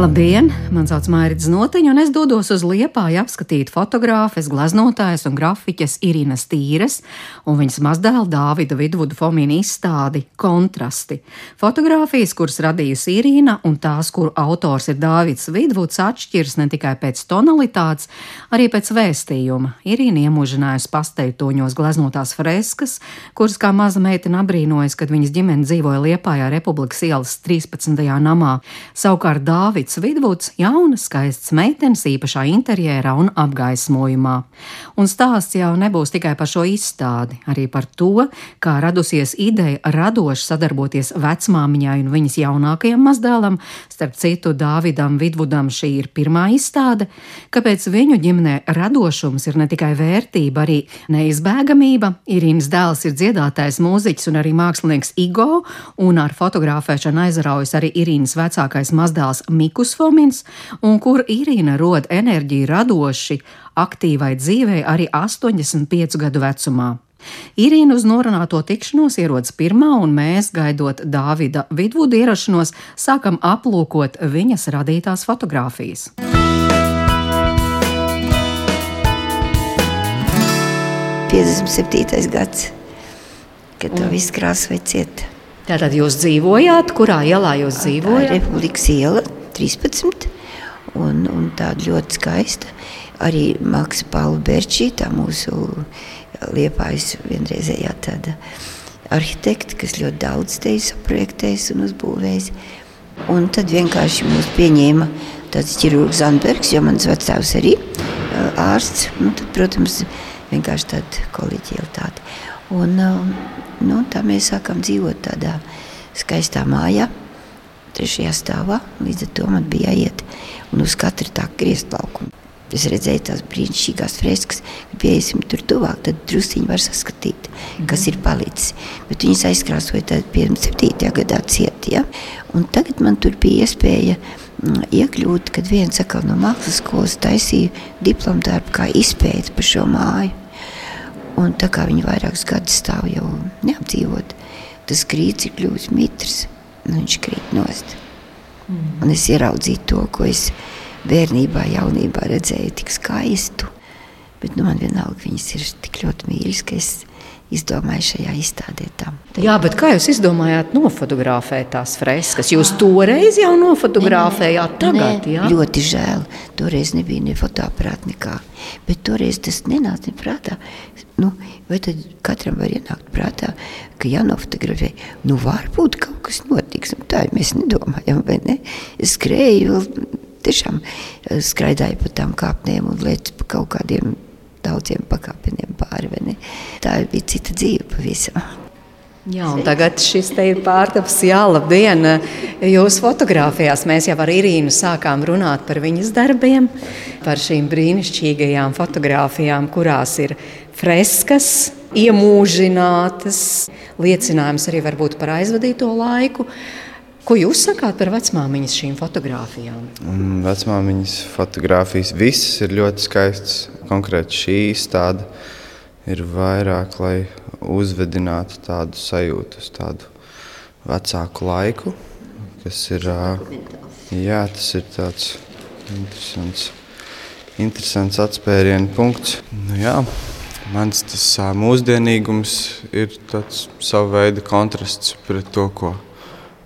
Labdien! Mani sauc Mārcis Notiņš, un es dodos uz Liepāju apskatīt fotogrāfes, gleznotājas un grafiķes Irinas Tīres un viņas mazdēla Dāvida Vidvuda Fomīna izstādi Kontrasti. Fotogrāfijas, kuras radījusi Irina un tās, kuru autors ir Dāvids Vidvuds, atšķiras ne tikai pēc tonalitātes, arī pēc vēstījuma. Irina iemužinājusi pasteļtoņos gleznotās freskas, kuras kā maza meitene abrīnojas, kad viņas ģimene dzīvoja Liepājā Republikas ielas 13. namā. Savukārt Dāvids Edvards Vidvuds, jauna, skaists meitenes īpašā interjerā un apgaismojumā. Un stāsts jau nebūs tikai par šo izstādi, arī par to, kā radusies ideja radoši sadarboties vecmāmiņai un viņas jaunākajam mazdēlam, starp citu Dāvidam Vidvudam šī ir pirmā izstāde, kāpēc viņu ģimenē radošums ir ne tikai vērtība, arī neizbēgamība. Irīnas dēls ir dziedātājs, mūziķis un arī mākslinieks Igo, un ar fotografēšanu aizraujas arī Irīnas vecākais mazdēls Miku. Markus Fomins, un kur Irīna rod enerģiju radoši, aktīvai dzīvei arī 85 gadu vecumā. Irīna uz norunāto tikšanos ierodas pirmā, un mēs, gaidot Dāvida Vidvuda ierašanos, sākam aplūkot viņas radītās fotogrāfijas. gads, kad to viss krāsoja cieta. Tātad jūs dzīvojāt, kurā ielā jūs dzīvojat? Republikas iela, 13. Un, un tāda ļoti skaista. Arī Maksa Paula Berčītā, mūsu liepājas vienreizējā tāda arhitekta, kas ļoti daudz te ir saprojektējis un uzbūvējis. Un tad vienkārši mūs pieņēma tāds ķirurgs Zandbergs, jo mans vecāks arī ārsts. Nu, tad, protams, vienkārši tāda kolēģialitāte. Un, nu, tā mēs sākam dzīvot tādā skaistā mājā trešajā stāvā. Līdz ar to man bija jāiet un uz katru tā griezt laukumu. Es redzēju tās brīnišķīgās freskas, kad pieiesim tur tuvāk, tad drusciņi var saskatīt, kas ir palicis. Bet viņas aizkrāsoja tad pie 7. gadā ciet, ja? Un tagad man tur bija iespēja mm, iekļūt, kad viens no mākslas skolas taisīja diplomu darbu kā izpēti par šo māju. Un tā kā viņi vairākus gadus stāv jau neapdzīvot, tas krīts ir kļuvis mitrs nu, viņš krīt nost. Mm. Un es ieraudzīju to, ko es bērnībā, jaunībā redzēju, tik skaistu. Bet nu, man vienalga viņas ir tik ļoti mīļas, ka es izdomāju šajā izstādē. Tam. Jā, bet kā jūs izdomājāt nofotografēt tās freskas? Jūs toreiz jau nofotografējāt, tagad jā? Ļoti žēl. Toreiz nebija ne fotoaparāta nekā. Bet toreiz tas nenāca prātā. Nu, vai tad katram var ienākt prātā, ka jānofotografē? Nu, varbūt kaut kas notiks. Nu, tā mēs nedomājam, vai ne? Es skrēju vēl tiešām eh, skraidāju pa tām kāpnēm un lēcu pa kaut kādiem daudziem pakāpieniem pāri. Tā bija cita dzīve pavisam. Jā, tagad šis te ir pārtaps. Jā, labdien! Jūsu fotografijās mēs jau ar Irīnu sākām runāt par viņas darbiem, par šīm brīnišķīgajām fotografijām, kurās ir freskas, iemūžinātas, liecinājums arī par aizvadīto laiku. Ko jūs sakāt par vecmāmiņas šīm fotografijām? Vecmāmiņas fotografijas visas ir ļoti skaistas. Konkrēti šī izstāde ir vairāk, lai uzvedinātu tādu sajūtu tādu vecāku laiku, kas ir, jā, tas ir tāds interesants, interesants atspērienu punkts. Nu, jā. Mans tas mūsdienīgums ir tāds sava veida kontrasts pret to, ko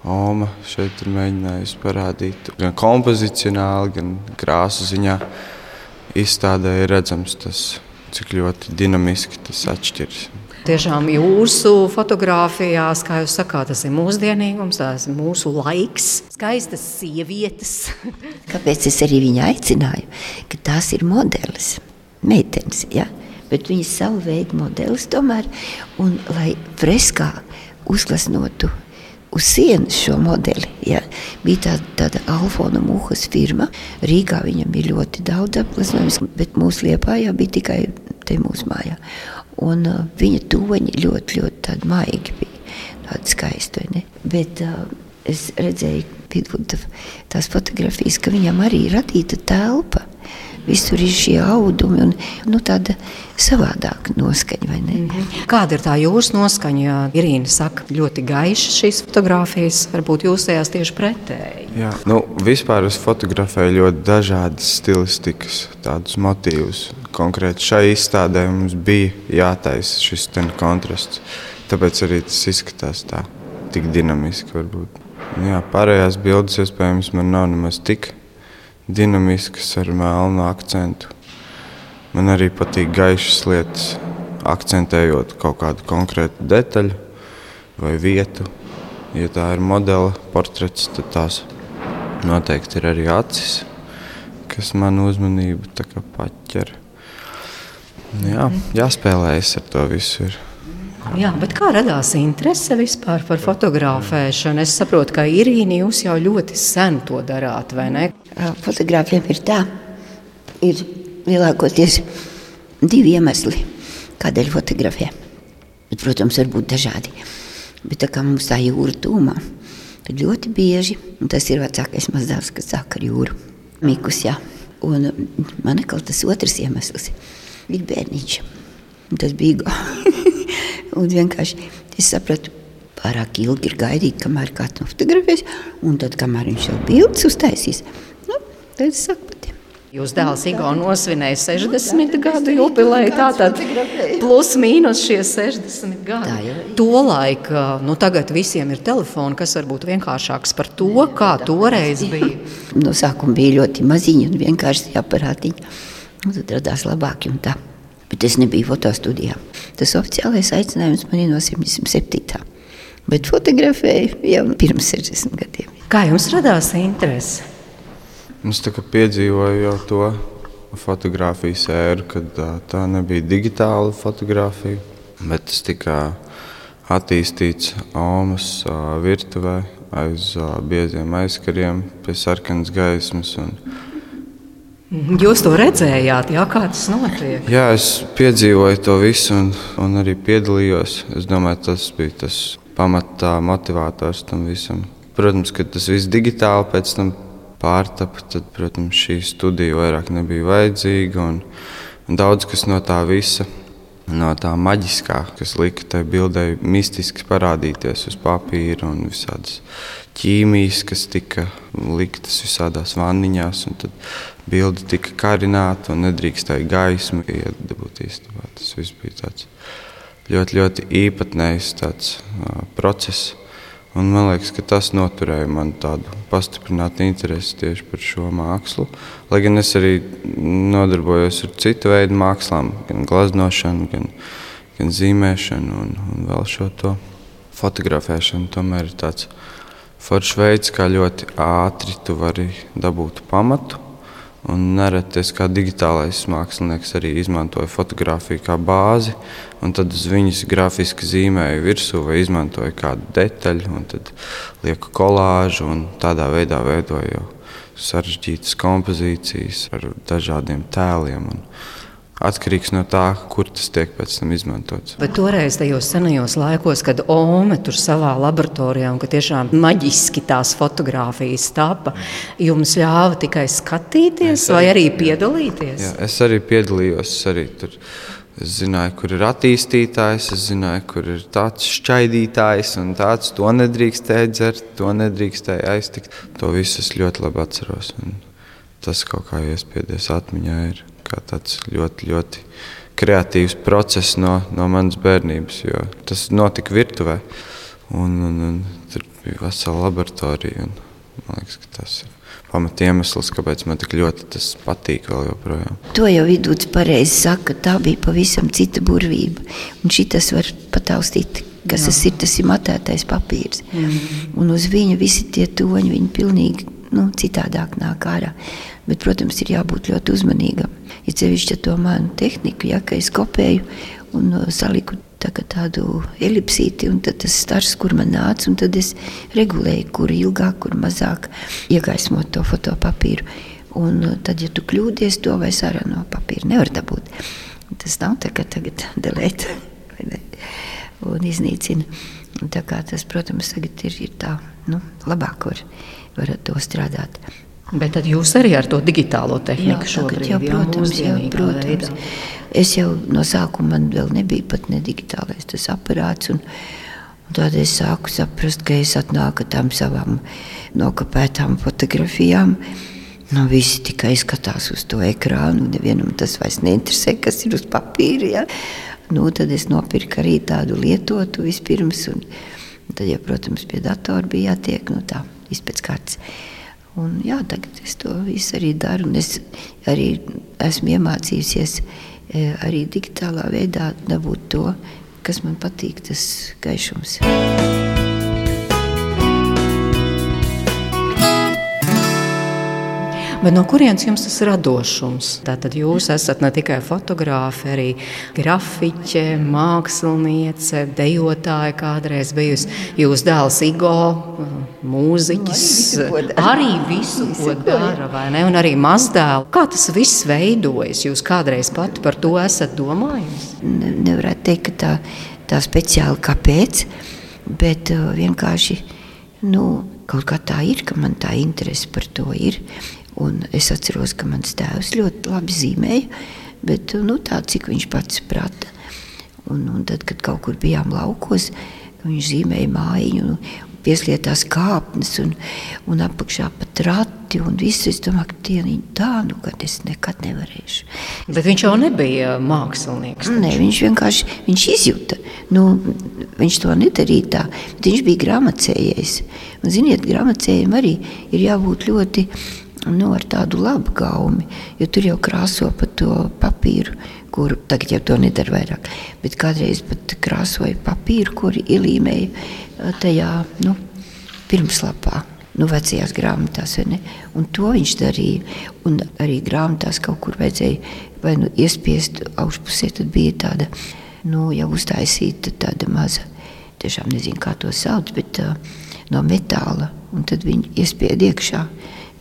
Oma šeit ir mēģinājusi parādīt. Gan kompozicionāli, gan krāsu ziņā izstādē ir redzams tas, cik ļoti dinamiski tas atšķiras. Tiešām jūsu fotografijās, kā jūs sakāt, tas ir mūsdienīgums, tas ir mūsu laiks, skaistas sievietes. Kāpēc es arī viņu aicināju? Ka tās ir modelis, meitenes, ja? bet viņas savu veidu modelis tomēr, un lai freskā uzglasnotu uz sienas šo modeli. Ja. Bija tā, tāda Alfona Mūhas firma. Rīgā viņam bija ļoti daudz apgleznojums, bet mūsu liepājā bija tikai te mūsu mājā. Un uh, viņa toņi ļoti, ļoti maigi bija. tādu skaistu. vai ne? Bet uh, es redzēju, Vidvuda tās fotografijas, ka viņam arī ir radīta telpa. Visur ir šie audumi un nu, tāda savādāka noskaņa. vai ne? Kāda ir tā jūsu noskaņa? Irīna saka, ļoti gaišas šīs fotogrāfijas, varbūt jūs tajās tieši pretēji. Jā, nu, vispār es fotografēju ļoti dažādas stilistikas, tādus motīvus. Konkrēti šai izstādē mums bija jātaisa šis ten kontrasts. Tāpēc arī tas izskatās tā, tik dinamiski. Varbūt. Jā, pārējās bildes iespējams man nav nemaz tik dinamiskas ar melnu akcentu. Man arī patīk gaišas lietas, akcentējot kaut kādu konkrētu detaļu vai vietu. Ja tā ir modela portrets, tad tās noteikti ir arī acis, kas man uzmanību paķer. Jā, jāspēlējas ar to visu. Ir. Jā, kā radās interese vispār par fotografēšanu? Es saprotu, ka Irīna jūs jau ļoti sen to darāt, vai ne? Fotogrāfiem ir tā, ir lielākoties divi iemesli, kādēļ fotografē. Bet, protams, var būt dažādi. Bet tā kā mums tā jūra tūmā, tad ļoti bieži, tas ir vecākais mazdēls, kas sāk ar jūru, Mikus, jā. Un man atkal tas otrs iemesls ir bērniņš. Tas bija Un vienkārši es sapratu, pārāk ilgi ir gaidīt, kamēr kāds nofotografēs, un tad, kamēr viņš jau bildes uztaisīs, nu, tad es saku. Jūs dēls Igo nosvinēja 60 gadu jubileju, tātad plus mīnus šie 60 gadi. Tolaik, nu tagad visiem ir telefoni, kas varbūt vienkāršāks par to, kā toreiz bija. No sākuma bija ļoti maziņi un vienkārši aparātiņi. Un tad radās labāki un tā. Bet es nebiju fotostudijā. Tas oficiālais aicinājums man ir no 77. Bet fotografēju jau pirms 60 gadiem. Kā jums radās interese? Es tā kā piedzīvoju jau to fotografijas ēru, kad tā nebija digitāla fotografija, bet tas tika attīstīts Omas virtuvē aiz bieziem aizkariem pie sarkanas gaismas. Un, Jūs to redzējāt, jā, kā tas notiek? Jā, es piedzīvoju to visu un, un arī piedalījos. Es domāju, tas bija tas pamatā motivators tam visam. Protams, ka tas viss digitāli pēc tam pārtapa, tad, protams, šī studija vairāk nebija vajadzīga. Un, un daudz kas no tā visa, no tā maģiskā, kas lika tai bildei mistiski parādīties uz papīra un visādas ķīmijas, kas tika liktas visādās vanniņās. un Tad bilde tika karināta un nedrīkstēja gaismu iedabūt īstenībā. Tas viss bija tāds ļoti, ļoti īpatnējs tāds, uh, process. Un man liekas, ka tas noturēja man tādu pastiprinātu interesi tieši par šo mākslu. Lai gan es arī nodarbojos ar citu veidu mākslām, gan glaznošanu, gan, gan zīmēšanu un, un vēl šo to fotografēšanu. Tomēr ir tāds foršs veids, kā ļoti ātri tu vari dabūt pamatu. Un nereti es kā digitālais mākslinieks arī izmantoju fotografiju kā bāzi, un tad uz viņas grafiski zīmēju virsū vai izmantoju kādu detaļu, un tad lieku kolāžu un tādā veidā veidoju sarežģītas kompozīcijas ar dažādiem tēliem. Un Atkarīgs no tā, kur tas tiek pēc tam izmantots. Bet toreiz, tajos senajos laikos, kad Ome tur savā laboratorijā un ka tiešām maģiski tās fotogrāfijas tapa, jums ļāva tikai skatīties vai arī piedalīties? Jā, es arī piedalījos. Es arī tur es zināju, kur ir attīstītājs, es zināju, kur ir tāds šķaidītājs un tāds. To nedrīkstēja dzert, to nedrīkstēja aiztikt. To visu es ļoti labi atceros. Tas kaut kā iespiedies atmiņā. Ir tāds ļoti, ļoti kreatīvs process no, no manas bērnības. jo Tas notika virtuvē, un, un, un tur bija vesela laboratorija. Un, man liekas, ka tas ir pamat iemesls, kāpēc man tik ļoti tas patīk. To jau vidūts pareizi saka, tā bija pavisam cita burvība. Un šitas var pataustīt, kas tas ir, tas ir matētais papīrs. Un uz viņa visi tie toņi, viņi pilnīgi nu, citādāk nāk ārā. Bet, protams, ir jābūt ļoti uzmanīgam. Ja cevišķi ar to manu tehniku, ja, es kopēju un uh, saliku tā tādu elipsīti, un tas stars, kur man nāca, un tad es regulēju, kur ilgāk, kur mazāk iegaismot to fotopapīru. Un uh, tad, ja tu kļūdies, to vairs ārā no papīra nevar dabūt. Tas nav tā, ka tagad delēt un iznīcina. Un tā kā tas, protams, tagad ir, ir tā, nu, labāk var, var ar to strādāt. Bet tad jūs arī ar to digitālo tehniku šobrīd jau, protams, jā, mūsdienīgā protams. veidā. Es jau no sākuma man vēl nebija pat ne digitālais tas aparāts. Un, un tad es sāku saprast, ka es atnāku tām savām nokopētām fotografijām. Nu, visi tikai skatās uz to ekrānu. Nevienam tas vairs neinteresē, kas ir uz papīra. Ja? Nu, tad es nopirku arī tādu lietotu vispirms. Un, tad, ja, protams, pie datora bija jātiek nu, tā izpēc kārtas. Un, jā, tagad es to visu arī daru. Es arī esmu iemācījusies e, arī digitālā veidā dabūt to, kas man patīk, tas gaišums. Bet no kurienes jums tas radošums? Tātad jūs esat ne tikai fotogrāfe, arī grafiķe, māksliniece, dejotāja kādreiz bijusi. Jūs dēls Igo, mūziķis, Nu, arī visu, ko dara. vai ne? Un arī mazdēlu. Kā tas viss veidojas? Jūs kādreiz pati par to esat domājusi? Ne, nevarētu teikt, ka tā, tā speciāli kāpēc, bet uh, vienkārši nu, kaut kā tā ir, ka man tā interese par to ir. Un es atceros, ka mans tēvs ļoti labi zīmēja, bet nu, tā, cik viņš pats prata. Un, un tad, kad kaut kur bijām laukos, viņš zīmēja mājiņu, pieslietās kāpnes un, un apakšā pat rati un visu. Es domāju, ka tie ir tā, nu, ka es nekad nevarēšu. Bet viņš jau nebija mākslinieks. Nē, viņš vienkārši viņš izjuta. Nu, viņš to nedarīja tā, bet viņš bija grāmatcējējs. Un, ziniet, grāmatcējiem arī ir jābūt ļoti nu, ar tādu labu gaumi, jo tur jau krāso pa to papīru, kuru tagad jau to nedara vairāk. Bet kādreiz pat krāsoja papīru, kuru ielīmēja ā, tajā nu, pirmslapā. Nu, vecajās grāmatās, vai ne? Un to viņš darīja. Un arī grāmatās kaut kur vajadzēja vai nu iespiest augšpusē, tad bija tāda, nu, jau uztaisīta tāda maza, tiešām nezinu, kā to sauc, bet uh, no metāla. Un tad viņi iespied iekšā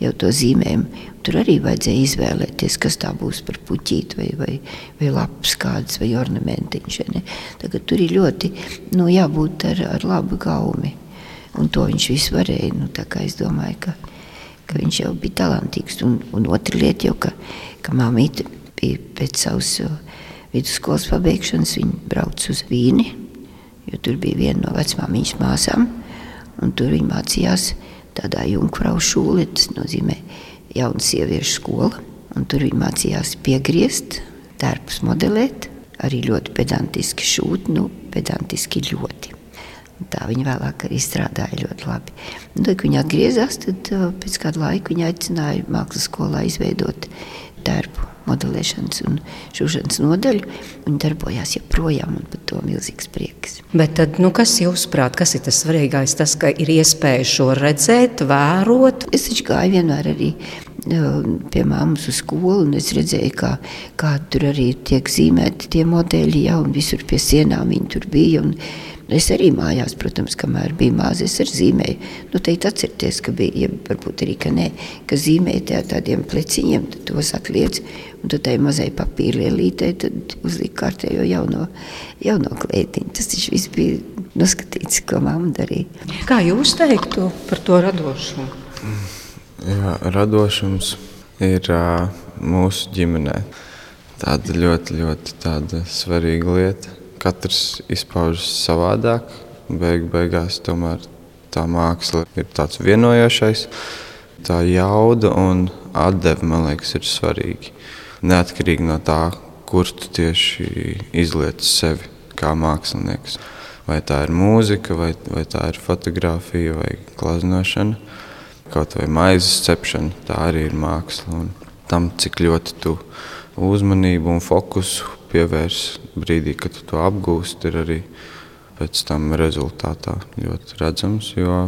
jau to zīmējumu. Tur arī vajadzēja izvēlēties, kas tā būs par puķīti vai, vai, vai lapas kādas vai ornamentiņš. Tagad tur ir ļoti nu, jābūt ar, ar labu gaumi. Un to viņš visu varēja. Nu, es domāju, ka, ka viņš jau bija talantīgs. Un, un otra lieta jau, ka, ka māmīte bija pēc savas vidusskolas pabeigšanas, viņa brauca uz Vīni, jo tur bija viena no vecmāmiņas māsām, un tur viņa mācījās tādā Junkfrau šūlē, tas nozīmē jauna sieviešu skola, un tur viņa mācījās piegriezt, tērpus modelēt, arī ļoti pedantiski šūt, nu, pedantiski ļoti. Tā viņa vēlāk arī strādāja ļoti labi. Un, tad, kad viņa atgriezās, tad pēc kāda laika viņa aicināja mākslas skolā izveidot tērpu modelēšanas un šūšanas nodaļu. Viņa darbojās joprojām, un par to milzīgs prieks. Bet tad, nu, kas jūsuprāt, kas ir tas svarīgais? Tas, ka ir iespēja šo redzēt, vērot. Es taču gāju vienmēr arī uh, pie māmas uz skolu, un es redzēju, kā, kā tur arī tiek zīmēti tie modeļi, jau, un visur pie sienām viņi tur bija. Un, Es arī mājās, protams, kamēr biju maza, es arī zīmēju. Nu, teikt, atcerieties, ka bija, ja varbūt arī, ka nē, ka zīmēja tā, tādiem pleciņiem, tad tos atliec, un tad tai mazai papīra lielītei, tad uzlika kārtējo jauno, jauno klētiņu. Tas taču viss bija noskatīts, ko mamma darīja. Kā jūs teiktu par to radošumu? Jā, radošums ir uh, mūsu ģimenē. Tāda ļoti, ļoti tāda svarīga lieta. Katrs izpaužas savādāk. Beig, beigās tomēr tā māksla ir tāds vienojošais. Tā jauda un atdeve, man liekas, ir svarīgi. Neatkarīgi no tā, kur tu tieši izliec sevi kā mākslinieks. Vai tā ir mūzika, vai, vai tā ir fotografija, vai glaznošana, kaut vai maizes cepšana. Tā arī ir māksla. Un tam, cik ļoti tu uzmanību un fokusu pievērs brīdī, kad tu to apgūsti, ir arī pēc tam rezultātā ļoti redzams. Jo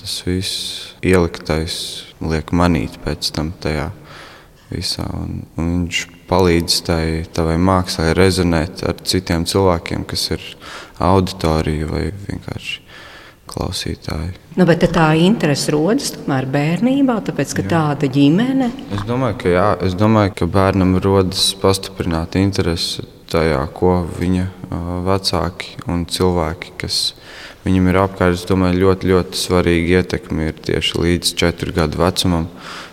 tas viss ieliktais liek manīt pēc tam tajā visā. Un, un viņš palīdz tai tavai mākslai rezonēt ar citiem cilvēkiem, kas ir auditorija vai vienkārši klausītāji. Nu, bet tā interese rodas tomēr bērnībā, tāpēc ka jā. tāda ģimene. Es domāju, ka, jā, es domāju, ka bērnam rodas pastiprināta interese tajā, ko viņa vecāki un cilvēki, kas viņam ir apkārt, es domāju, ļoti, ļoti svarīgi ietekmi ir tieši līdz četru gadu vecumam.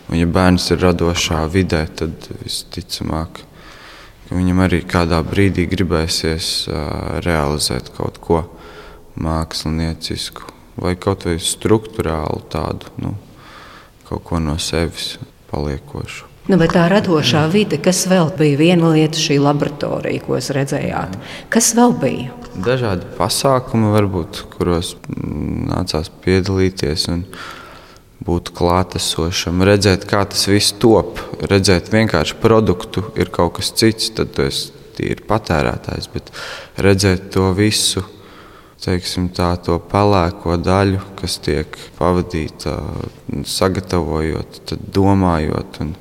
Un, ja bērns ir radošā vidē, tad visticamāk, viņam arī kādā brīdī gribēsies realizēt kaut ko māksliniecisku vai kaut vai struktūrālu tādu, nu, kaut ko no sevis paliekošu. Nu, tā radošā vide, kas vēl bija viena lieta, šī laboratorija, ko jūs redzējāt, kas vēl bija? Dažādi pasākumi, varbūt, kuros mm, nācās piedalīties un būt klātesošam, redzēt, kā tas viss top, redzēt vienkārši produktu, ir kaut kas cits, tad tas ir patērētājs, bet redzēt to visu teiksim, tā, to pelēko daļu, kas tiek pavadīta sagatavojot, domājot. Un,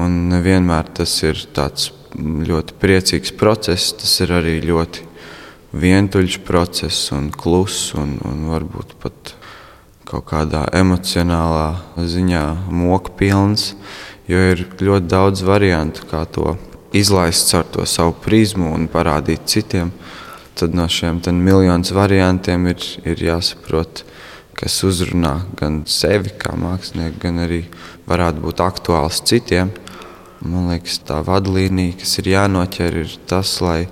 un nevienmēr tas ir tāds ļoti priecīgs process, tas ir arī ļoti vientuļš process un kluss un, un varbūt pat kaut kādā emocionālā ziņā moka pilns, jo ir ļoti daudz variantu, kā to izlaist caur to savu prizmu un parādīt citiem tad no šiem miljoniem variantiem ir, ir jāsaprot, kas uzrunā gan sevi kā mākslinieku, gan arī varētu būt aktuāls citiem. Man liekas, tā vadlīnija, kas ir jānoķer, ir tas, lai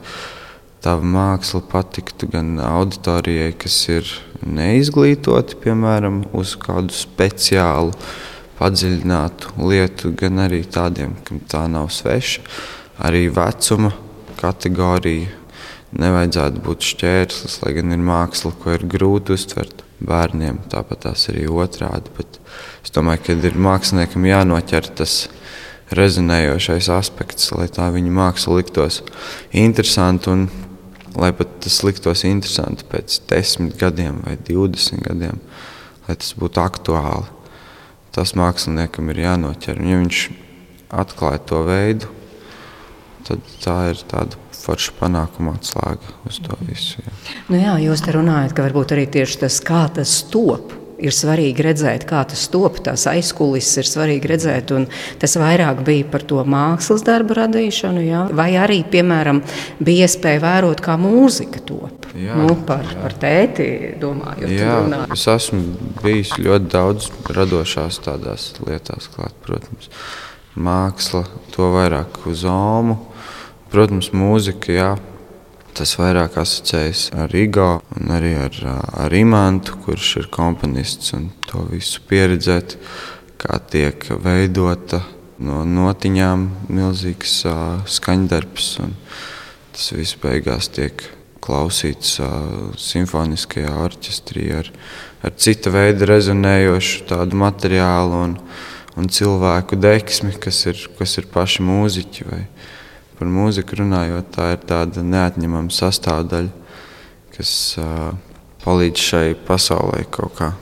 tava māksla patiktu gan auditorijai, kas ir neizglītoti, piemēram, uz kādu speciālu, padziļinātu lietu, gan arī tādiem, kam tā nav sveša. Arī vecuma kategorija nevajadzētu būt šķērslis, lai gan ir māksla, ko ir grūti uztvert bērniem. Tāpat tās arī otrādi. Bet es domāju, ka ir māksliniekam jānoķer tas rezonējošais aspekts, lai tā viņa māksla liktos interesanta un lai pat tas liktos interesanti pēc desmit gadiem vai divdesmit gadiem, lai tas būtu aktuāli. Tas māksliniekam ir jānoķer. Un, ja viņš atklāja to veidu, tad tā ir tāda forša panākuma atslēga uz to visu. Jā. Nu jā, jūs te runājat, ka varbūt arī tieši tas, kā tas top. Ir svarīgi redzēt, kā tas top, tās aizkulisēs ir svarīgi redzēt. Tas vairāk bija par to mākslas darbu radīšanu, jā? vai arī, piemēram, bija iespēja vērot, kā mūzika top. Jā, nu, par, jā. par tēti domājot. Jā, es esmu bijis ļoti daudz radošās tādās lietās, klāt, protams. Māksla to vairāk uz omu Protams, mūzika, jā, tas vairāk asociējas ar Igo un arī ar, ar Imantu, kurš ir komponists un to visu pieredzēt, kā tiek veidota no notiņām milzīgs uh, skaņdarbs. Tas viss beigās tiek klausīts uh, simfoniskajā orķestrī ar, ar cita veida rezonējošu tādu materiālu un, un cilvēku deksmi, kas ir, kas ir paši mūziķi. Vai, par mūziku runājot, tā ir tāda neatņemama sastāvdaļa, kas uh, palīdz šai pasaulē kaut kā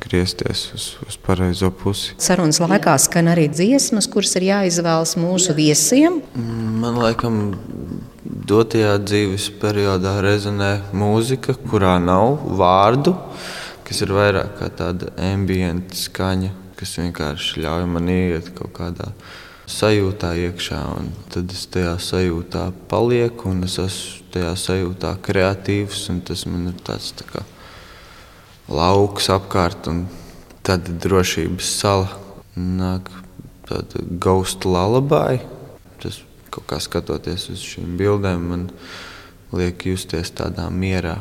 griezties uz, uz pareizo pusi. Sarunas laikā skan arī dziesmas, kuras ir jāizvēlas mūsu viesiem. Man liekas, dotajā dzīves periodā rezonē mūzika, kurā nav vārdu, kas ir vairāk kā tāda ambienta skaņa, kas vienkārši ļauj man iet kaut kādā veidā sajūtā iekšā. Tad es tajā sajūtā palieku, un es esmu tajā sajūtā kreatīvs. Tas man ir tāds tā kā lauks apkārt, un tad drošības sala nāk tāda gausta lullaby. Tas kaut kā skatoties uz šīm bildēm, man liek justies tādā mierā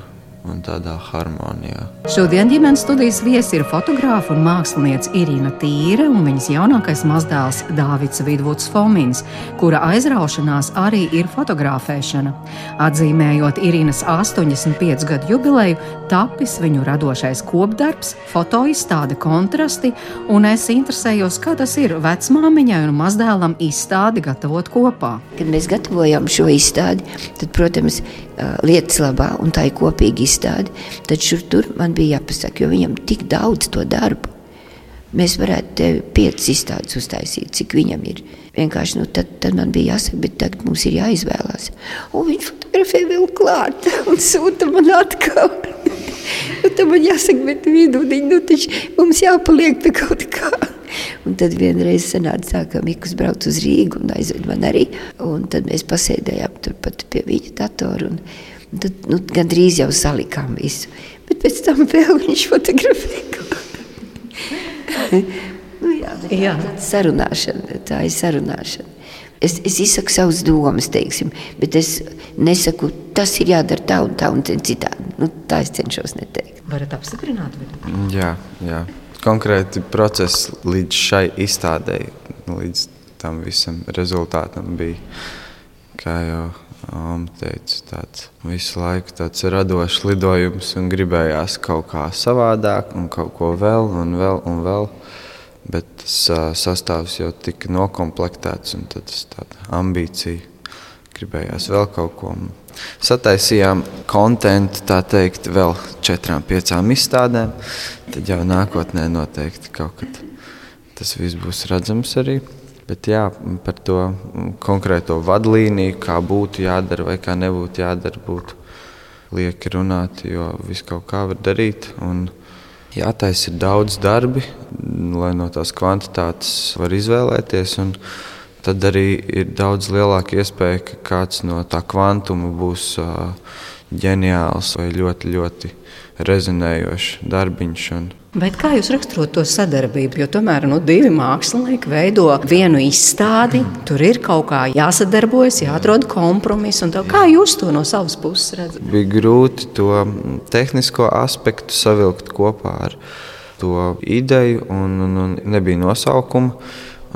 un tādā harmonijā. Šodien ģimenes studijas viesi ir fotogrāfa un mākslinieca Irina Tīra un viņas jaunākais mazdēls Dāvids Vidvuds Fomins, kura aizraušanās arī ir fotografēšana. Atzīmējot Irinas 85 gadu jubileju, tapis viņu radošais kopdarbs, fotoizstāde kontrasti, un es interesējos, kā tas ir vecmāmiņai un mazdēlam izstādi gatavot kopā. Kad mēs gatavojam šo izstādi, tad, protams, lietas labā, un tā ir kopīga izstāde. Tad šur tur man bija jāpasaka, jo viņam tik daudz to darbu. Mēs varētu te piecas izstādes uztaisīt, cik viņam ir. Vienkārši nu, tad, tad man bija jāsaka, bet tagad mums ir jāizvēlās. Un viņš fotografē vēl klāt un sūta man atkārt. Nu, tad man jāsaka, bet vidūdiņ, nu taču mums jāpaliek pie kaut kā. Un tad vienreiz sanāca tā, ka Mikus brauc uz Rīgu un aizved man arī. Un tad mēs pasēdējām turpat pie viņa datora un, un tad nu, gandrīz jau salikām visu. Bet pēc tam vēl viņš fotografēja. Nu, jā, bet tā, Jā. tā sarunāšana, tā ir sarunāšana. Es, es izsaku savas domas, teiksim, bet es nesaku, tas ir jādara tā un tā un citādi. Nu, tā es cenšos neteikt. Varat apstiprināt? Vidu? Jā, jā. Konkrēti process līdz šai izstādēji, līdz tam visam rezultātam bija, kā jau Oma teica, tāds visu laiku tāds radošs lidojums un gribējās kaut kā savādāk un kaut ko vēl un vēl un vēl. Bet tas uh, sastāvs jau tika noklāpts, un tas tāda ambīcija gribējās vēl kaut ko. Sataisījām kontekstu, tā teikt, vēl četrām, piecām izstādēm. Tad jau nākotnē noteikti kaut kad tas viss būs redzams arī. Bet jā, par to konkrēto vadlīniju, kā būtu jādara vai kā nebūtu jādara, būtu lieki runāt, jo viss kaut kā var darīt. Un jātaisa ir daudz darbi, lai no tās kvantitātes var izvēlēties. Tad arī ir daudz lielāka iespēja, ka kāds no tā kvantuma būs ģeniāls vai ļoti, ļoti rezinējošs darbiņš. Un, Bet kā jūs raksturot to sadarbību? Jo tomēr nu, divi mākslinieki veido vienu izstādi. Tur ir kaut kā jāsadarbojas, jāatrod kompromiss. Kā jūs to no savas puses redzat? Bija grūti to tehnisko aspektu savilkt kopā ar to ideju, un, un, un nebija nosaukuma.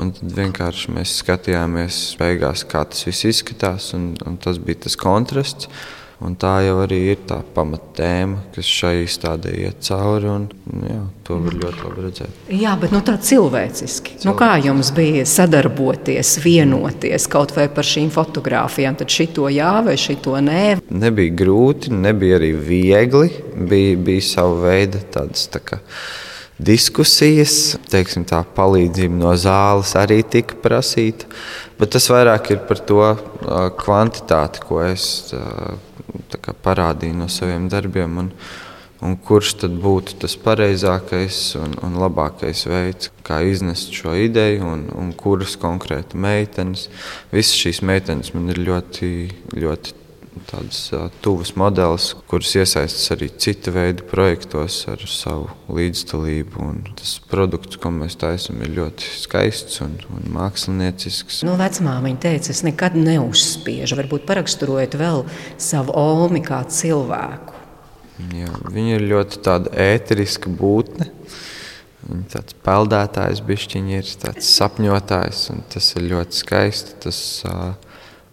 Un tad vienkārši mēs skatījāmies, beigās, kā tas viss izskatās, un, un tas bija tas kontrasts. Un tā jau arī ir tā pamatēma, kas šai izstādē iet cauri. Un, jā, to var ļoti labi redzēt. Jā, bet nu, tā cilvēciski. Nu, kā jums bija sadarboties, vienoties kaut vai par šīm fotografijām? Tad šito jā vai šito nē? Nebija grūti, nebija arī viegli. Bija, bija sava veida tādas tā kā, diskusijas, teiksim, tā palīdzība no zāles arī tika prasīta. Bet tas vairāk ir par to kvantitāti, ko es uh, kā, parādīju no saviem darbiem. Un, un kurš tad būtu tas pareizākais un, un labākais veids, kā iznest šo ideju, un, un kuras konkrēti meitenes. Visas šīs meitenes man ir ļoti, ļoti tādas tuvas modelis, kuras iesaistas arī cita veida projektos ar savu līdzdalību. Un tas produkts, ko mēs taisām, ir ļoti skaists un, un māksliniecisks. Nu, Vecmāmiņa teica, es nekad neuzspiežu. Varbūt paraksturojot vēl savu olmi kā cilvēku. Jā, viņa ir ļoti tāda ēteriska būtne. Viņa tāds peldētājs, bišķiņi ir tāds sapņotājs, un tas ir ļoti skaisti. Tas, uh,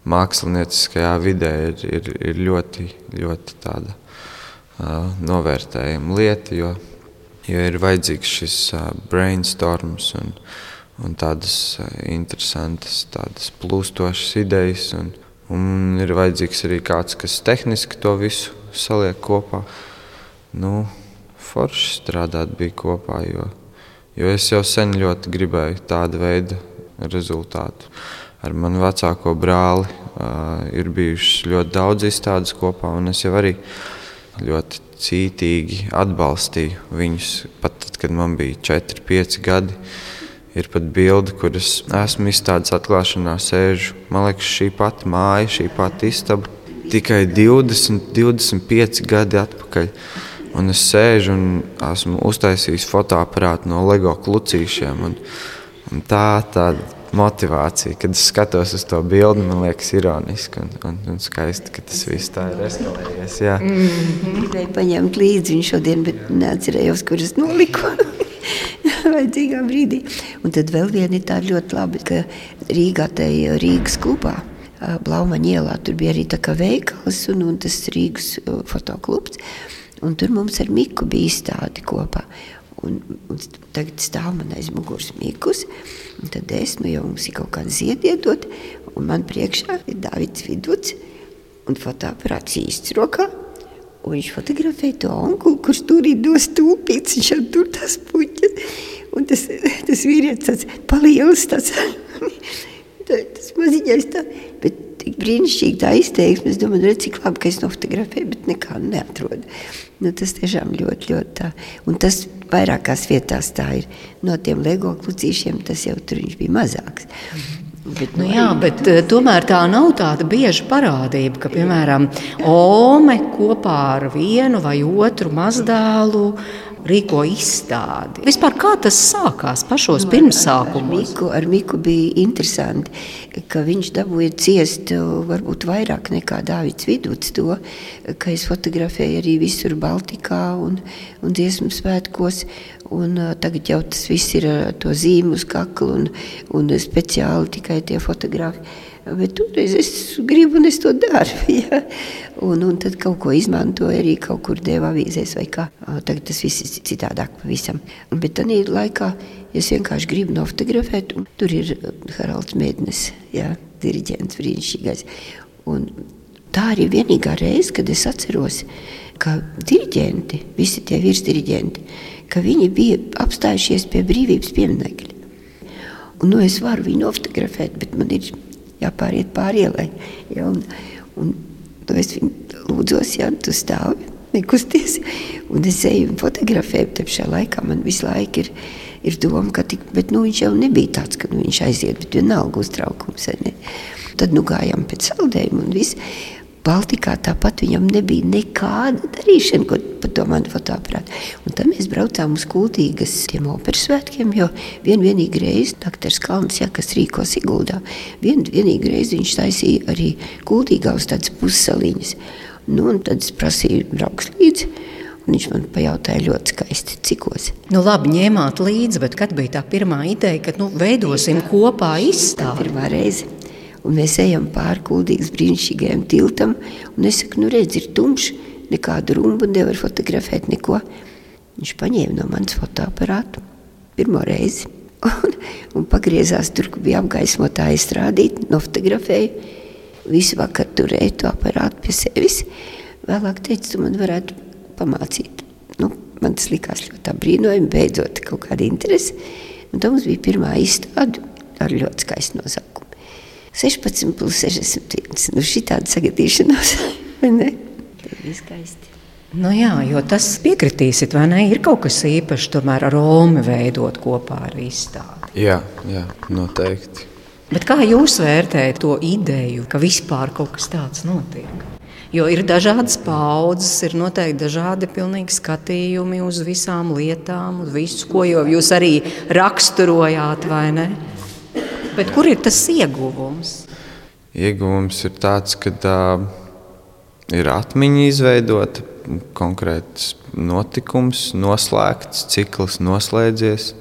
mākslinieckajā vidē ir, ir, ir ļoti, ļoti tāda, uh, novērtējama lieta, jo, jo ir vajadzīgs šis uh, brainstorms un, un tādas interesantas, tādas plūstošas idejas. Un, un ir vajadzīgs arī kāds, kas tehniski to visu saliek kopā. Nu, forši strādāt bija kopā, jo, jo es jau sen ļoti gribēju tādu veidu rezultātu ar manu vecāko brāli uh, ir bijušas ļoti daudz izstādes kopā, un es jau arī ļoti cītīgi atbalstīju viņus. Pat tad, kad man bija 4, 5 gadi, ir pat bilde, kuras esmu izstādes atklāšanā sēžu. Man liekas, šī pati māja, šī pati istaba, tikai 20, 25 gadi atpakaļ. Un es sēžu un esmu uztaisījis fotoaparātu no LEGO klucīšiem. Un, un tā tāda motivācija. Kad es skatos uz to bildi, man liekas, ironiski un, un, un skaisti, ka tas viss tā ir eskalējies. Jā. Gribēju paņemt līdzi viņu šodien, bet neatcerējos, kur es noliku. Vajadzīgā brīdī. Un tad vēl viena ir tāda ļoti labi, ka Rīgā tajā Rīgas klubā. Blaumaņa ielā tur bija arī tā kā veikals un, un tas Rīgas fotoklubs. Un tur mums ar Miku bija izstādi kopā. Un, un tagad stāv man aiz muguras mīkus, un tad es, nu jau mums ir kaut kāda ziediedot, un man priekšā ir Davids Viduts, un fotoaparāts īsts rokā, un viņš fotografē to onkulu, kurš tur ir dos tūpīts, viņš jau tur tās puķas, un tas, tas vīrietis tāds palielis tāds, tas maziņais tā, bet tik brīnišķīgi tā izteiksme. Es domāju, redz, cik labi, ka es nofotografēju, bet nekā neatrodu. Nu, tas tiešām ļoti, ļoti tā. Un tas vairākās vietās tā ir. No tiem LEGO klucīšiem tas jau tur bija mazāks. Bet, nu, jā, bet eh, tomēr tā nav tāda bieža parādība, ka, piemēram, Ome kopā ar vienu vai otru mazdēlu rīko izstādi. Vispār kā tas sākās pašos no, pirmsākumos? Ar Miku, ar Miku bija interesanti, ka viņš dabūja ciest varbūt vairāk nekā Dāvids Viduts to, ka es fotografēju arī visur Baltikā un, un dziesmu svētkos. Un, uh, tagad jau tas viss ir ar to zīmu uz kakla un, un speciāli tikai tie fotografi. Bet toreiz es gribu, un es to daru. Ja? Un, un tad kaut ko izmantoju, arī kaut kur deva avīzēs, vai kā. Tagad tas viss ir citādāk pavisam. Bet tad laikā es vienkārši gribu nofotografēt, un tur ir Haralds Mēdnes, ja? diriģents brīnišķīgais. Un tā arī vienīgā reize, kad es atceros, ka diriģenti, visi tie virsdiriģenti, ka viņi bija apstājušies pie brīvības pieminekļa. Un, nu, es varu viņu nofotografēt, bet man ir jāpāriet pāri ielai. Ja, un, un, es viņu lūdzos, ja tu stāvi, nekusties. Un es eju un fotografēju, tad šajā laikā man visu laiku ir, ir doma, ka tik, bet, nu, viņš jau nebija tāds, ka nu, viņš aiziet, bet vienalga uztraukums. Ne? Tad nu, gājām pēc saldējuma un viss. Baltikā tāpat viņam nebija nekāda darīšana, ko par to manu fotoaparātu. Un tad mēs braucām uz Kultūras tiem operas svētkiem, jo vien vienīgi reizi doktors Kalns, ja, kas rīko Siguldā, vien vienīgi reizi viņš taisīja arī Kultūrā uz tādas pussaliņas. Nu, un tad es prasīju brauks līdzi. Viņš man pajautāja ļoti skaisti, cikos. Nu, labi, ņēmāt līdzi, bet kad bija tā pirmā ideja, ka nu, veidosim kopā izstādi? Pirmā reize. Un mēs ejam pāri kūdīgas brīnišķīgajam tiltam, un es saku, nu redz, ir tumšs, nekādu rumbu nevar fotografēt, neko. Viņš paņēma no manas fotoaparātu pirmo reizi un, un pagriezās tur, kur bija apgaismotāja strādīt, nofotografēja. Visu vakaru turēja to aparātu pie sevis. Vēlāk teica, tu man varētu pamācīt. Nu, man tas likās ļoti brīnojami, beidzot kaut kāda interese. Un tā mums bija pirmā izstāde ar ļoti skaistu nosaukumu. 16 plus 61. Nu, šī tāda sagadīšanās, vai ne? Bija skaisti. Nu jā, jo tas piekritīsit, vai ne? Ir kaut kas īpašs tomēr ar Romu veidot kopā ar izstādi. Jā, jā, noteikti. Bet kā jūs vērtējat to ideju, ka vispār kaut kas tāds notiek? Jo ir dažādas paudzes, ir noteikti dažādi skatījumi uz visām lietām, uz visu, ko jūs arī raksturojāt, vai ne? Bet kur ir tas ieguvums? Ieguvums ir tāds, ka uh, ir atmiņa izveidota, konkrēts notikums, noslēgts, cikls noslēdzies.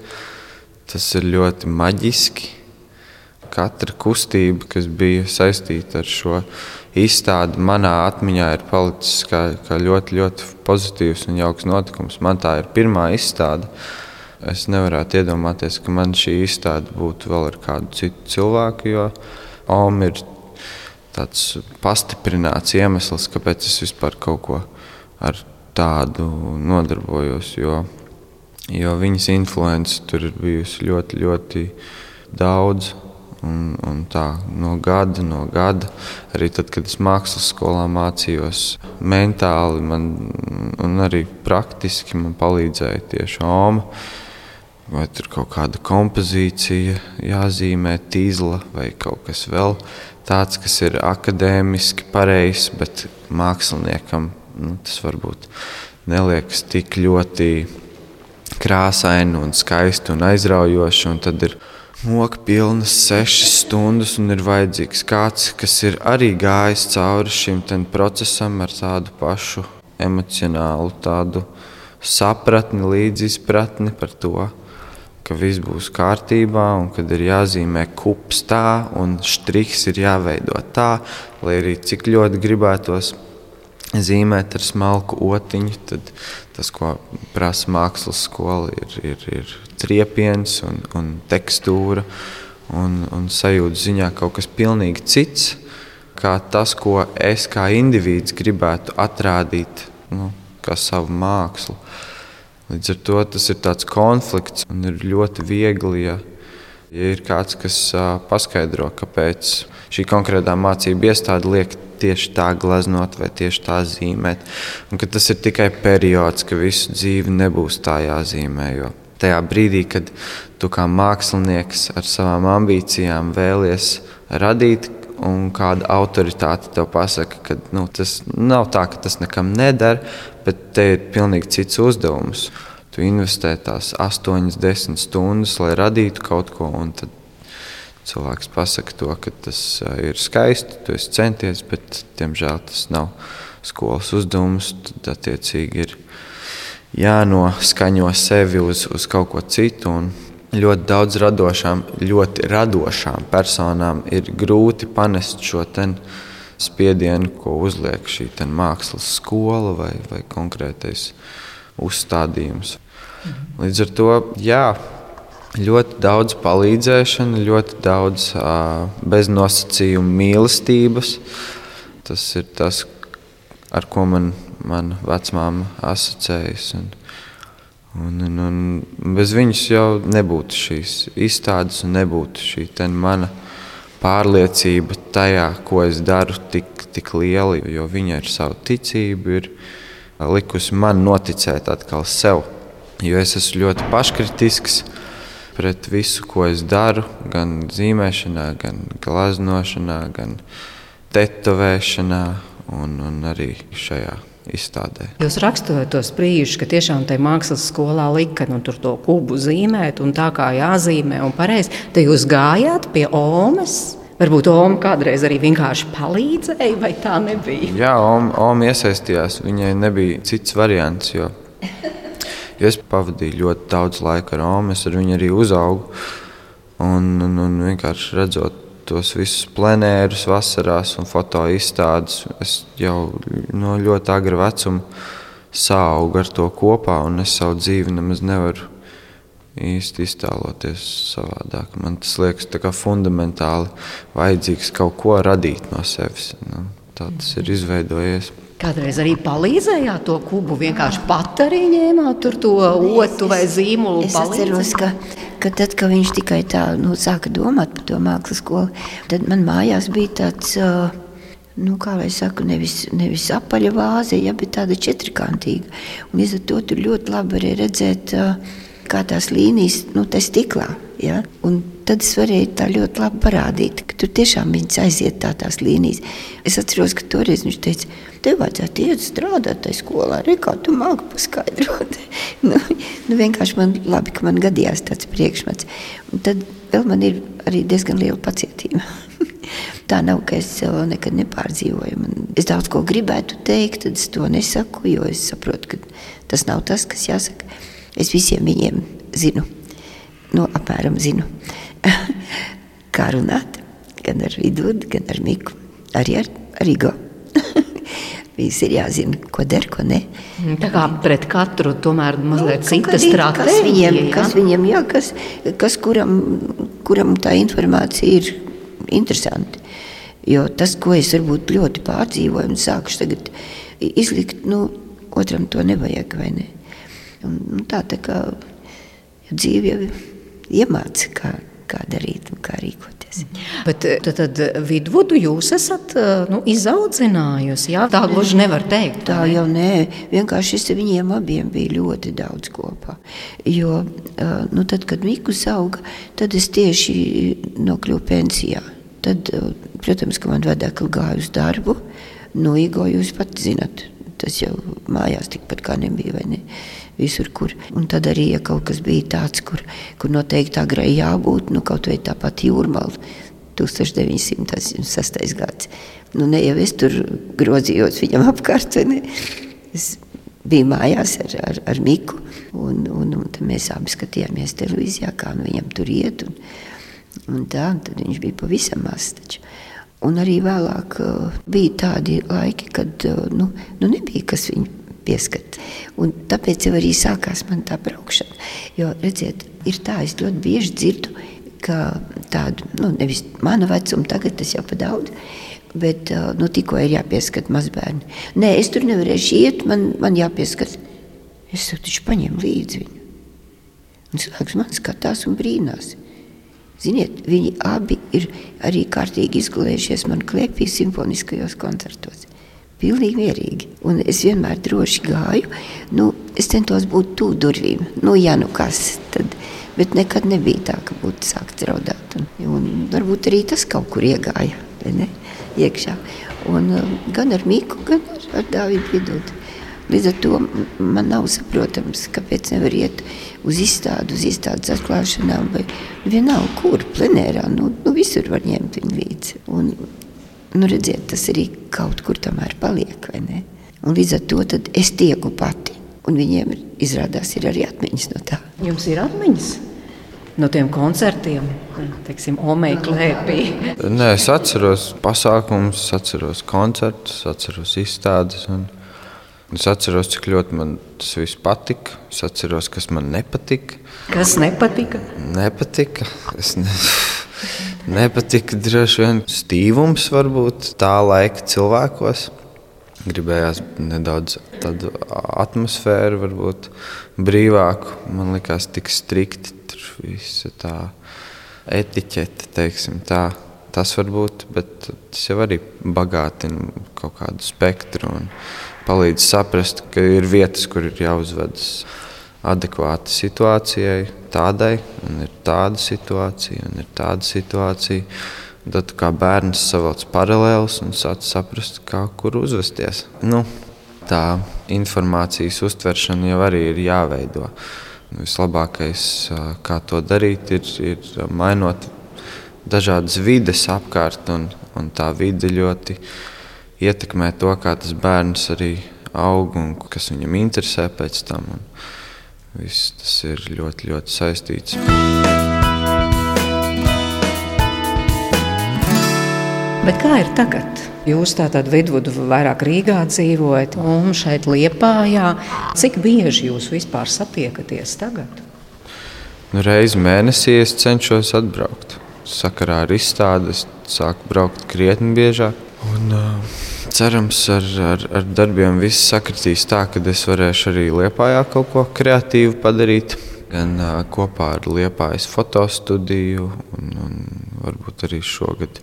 Tas ir ļoti maģiski. Katra kustība, kas bija saistīta ar šo izstādi, manā atmiņā ir palicis kā, kā ļoti, ļoti pozitīvs un jauks notikums. Man tā ir pirmā izstāde. Es nevarētu iedomāties, ka man šī izstāde būtu vēl ar kādu citu cilvēku, jo OM ir tāds pastiprināts iemesls, kāpēc es vispār kaut ko ar tādu nodarbojos. Jo, jo viņas influence tur ir bijusi ļoti, ļoti daudz. Un, un tā no gada, no gada, arī tad, kad es mākslas skolā mācījos, mentāli man, un arī praktiski man palīdzēja tieši Oma vai tur kaut kāda kompozīcija jāzīmē, tīzla vai kaut kas vēl tāds, kas ir akadēmiski pareizs, bet māksliniekam nu, tas varbūt neliekas tik ļoti krāsaini un skaisti un aizraujoši. Un tad ir moka pilnas sešas stundas, un ir vajadzīgs kāds, kas ir arī gājis cauri šim procesam ar tādu pašu emocionālu tādu sapratni, līdzizpratni par to ka viss būs kārtībā un kad ir jāzīmē kups tā un striks ir jāveido tā, lai arī cik ļoti gribētos zīmēt ar smalku otiņu, tad tas, ko prasa mākslas skola, ir, ir, ir triepiens un, un tekstūra un, un sajūta ziņā kaut kas pilnīgi cits, kā tas, ko es kā indivīds gribētu atrādīt nu, kā savu mākslu. Līdz ar to tas ir tāds konflikts un ir ļoti viegli, ja Ja ir kāds, kas paskaidro, kāpēc šī konkrētā mācība iestāde liek tieši tā gleznot vai tieši tā zīmēt, un tas ir tikai periods, ka visu dzīvi nebūs tā jāzīmē. Jo tajā brīdī, kad tu kā mākslinieks ar savām ambīcijām vēlies radīt un kāda autoritāte tev pasaka, ka nu, tas nav tā, ka tas nekam neder, bet te ir pilnīgi cits uzdevums. Tu investē tās 8, 10 stundas, lai radītu kaut ko, un tad cilvēks pasaka to, ka tas ir skaisti, tu esi centies, bet, diemžēl, tas nav skolas uzdevums. Tad, attiecīgi, ir jānoskaņo sevi uz, uz kaut ko citu. Ļoti daudz radošām, ļoti radošām personām ir grūti panest šo spiedienu, ko uzliek šī mākslas skola vai, vai konkrētais uzstādījums. Līdz ar to jā, ļoti daudz palīdzēšana, ļoti daudz uh, beznosacījumu mīlestības. Tas ir tas, ar ko man, man vecmāma asociējas. Un, un, un, un bez viņas jau nebūtu šīs izstādes, un nebūtu šī mana pārliecība tajā, ko es daru, tik, tik liela. Jo viņa ar savu ticību ir likusi man noticēt atkal sev Jo es esmu ļoti paškritisks pret visu, ko es daru, gan zīmēšanā, gan glaznošanā, gan tetovēšanā un, un arī šajā izstādē. Jūs raksturojat tos brīžus, ka tiešām tajā mākslas skolā lika nu, to kubu zīmēt, un tā kā jāzīmē un pareizi. Tad jūs gājāt pie Omas. Varbūt Oma kādreiz arī vienkārši palīdzēja, vai tā nebija? Jā, Oma, Oma iesaistījās. Viņai nebija cits variants. Jo Es pavadīju ļoti daudz laika ar Omu, es ar viņu arī uzaugu. Un, un, un vienkārši redzot tos visus plenērus, vasarās un fotoizstādes, es jau no ļoti agra vecuma saugu ar to kopā, un es savu dzīvi nemaz nevaru īsti iztēloties savādāk. Man tas liekas fundamentāli vajadzīgs kaut ko radīt no sevis. Nu, tā tas ir izveidojies. Kādreiz arī palīdzējāt to kubu, vienkārši pat arī ņēmāt to otru vai zīmolu. Es atceros, ka, ka tad, kad viņš tikai tā nu, sāka domāt par to mākslas skolu, tad man mājās bija tāds. Nu, kā lai saka, nevis, nevis apaļa vāze, ja, bet tāda četrkantīga. Un līdz ar to tur ļoti labi arī redzēt, kā tās līnijas, nu, tā stiklā. Ja? Un tad es varēju tā ļoti labi parādīt, ka tur tiešām viņas aiziet tā tās līnijas. Es atceros, ka toreiz viņš teica, tev vajadzētu iet strādāt tajā skolā, arī kā tu māki paskaidrot. nu, nu, vienkārši man labi, ka man gadījās tāds priekšmets. Un tad vēl man ir arī diezgan liela pacietība. Tā nav, ka es nekad nepārdzīvoju. Man, es daudz ko gribētu teikt, tad es to nesaku, jo es saprotu, ka tas nav tas, kas jāsaka. Es visiem viņiem zinu, nu, apmēram zinu, kā runāt. Gan ar Vidvudu, gan ar Miku, arī ar Rigo. Viss ir jāzina, ko der, ko ne. Mm, tā kā pret katru tomēr mazliet nu, cita stratēģija. Kas viņiem, ja? kas, viņiem jā, kas, kas kuram, kuram tā informācija ir interesanti. Jo tas, ko es varbūt ļoti pārdzīvoju un sākušu tagad izlikt, nu, otram to nevajag, vai ne? Un, nu, tā, tā kā dzīve jau iemāca, kā, kā darīt un kā rīkoties. Bet eh, tad, tad vidvudu jūs esat eh, nu, izaudzinājusi. Jā? Tā gluži nevar teikt. Tā jau nē, vienkārši viņiem abiem biju ļoti daudz kopā. Jo, eh, nu, tad, kad Mikus auga, tad es tieši nokļuvu pensijā. Tad, protams, ka man vecāki gāja uz darbu. Nu, Igo, jūs pat zinat, tas jau mājās tikpat kā nebija. Ne? Visur, kur. Un tad arī, ja kaut kas bija tāds, kur, kur noteikti agrai jābūt, nu kaut vai tāpat jūrmāla. 1906. gads. Nu, ne jau es tur grozījos viņam apkārt. Es biju mājās ar, ar, ar Miku, un, un, un mēs abi skatījāmies televīzijā, kā nu viņam tur iet. Un, un tā, un tad viņš bija pavisam mazs. Un arī vēlāk uh, bija tādi laiki, kad uh, nu, nu nebija kas viņu pieskat. Un tāpēc jau arī sākās man tā braukšana. Jo, redziet, ir tā, es ļoti bieži dzirdu, ka tādu, nu, nevis mana vecuma, tagad tas jau pa daudz, bet nu, tikko ir jāpieskat mazbērni. Nē, es tur nevarēšu iet, man, man jāpieskat. Es taču paņēmu līdzi viņu. Un cilvēks man skatās un brīnās. Ziniet, viņi abi ir arī kārtīgi izgulējušies man klēpī simfoniskajos koncertos. Pilnīgi mierīgi. Un es vienmēr droši gāju. Nu, es centos būt tuvu durvīm. Nu, ja nu kas, tad, bet nekad nebija tā, ka būtu sākts raudāt. Un, un varbūt arī tas kaut kur iegāja ne, iekšā. Un, um, gan ar Mīku, gan ar, ar Dāvidu Vidūtu. Līdz ar to man nav saprotams, kāpēc nevar iet uz izstādi, uz izstādes atklāšanām, vai vienalga, kur plenērā. Nu, nu, visur var ņemt viņu līdzi. Un, nu, redziet, tas arī kaut kur tomēr paliek. Un līdz ar to es tieku pati, un viņiem izrādās ir arī atmiņas no tā. Jums ir atmiņas? no tiem koncertiem, teiksim, Omeja klēpī? Nē, es atceros pasākumus, atceros koncertus, atceros izstādes. Es atceros, cik ļoti man tas viss patika. Es atceros, kas man nepatika. Kas nepatika? Nepatika. Es ne... nepatika droši vien stīvums, varbūt tā laika cilvēkos. Gribējās nedaudz tādu atmosfēru, varbūt brīvāku. Man liekas, tik strikti visa tā etiķete, teiksim tā. Tas var būt, bet tas jau arī bagātina kaut kādu spektru un palīdz saprast, ka ir vietas, kur ir jāuzvedas adekvāti situācijai, tādai, un ir tāda situācija, un ir tāda situācija. Tad kā bērns savelc paralēlus un sāc saprast, kā kur uzvesties. Nu, tā informācijas uztveršana jau arī ir jāveido. Vislabākais, kā to darīt, ir, ir mainot dažādas vides apkārt, un, un tā vide ļoti ietekmē to, kā tas bērns arī aug un kas viņam interesē pēc tam. Un viss tas ir ļoti, ļoti saistīts. Bet kā ir tagad? Jūs tātad vidvudu vairāk Rīgā dzīvojat un šeit Liepājā. Cik bieži jūs vispār satiekaties tagad? Nu, reizi mēnesī es cenšos atbraukt. Sakarā ar izstādi es sāku braukt krietni biežāk. Un, uh, cerams, ar, ar, ar darbiem viss sakritīs tā, ka es varēšu arī Liepājā kaut ko kreatīvu padarīt. Gan uh, kopā ar Liepājas fotostudiju, un, un varbūt arī šogad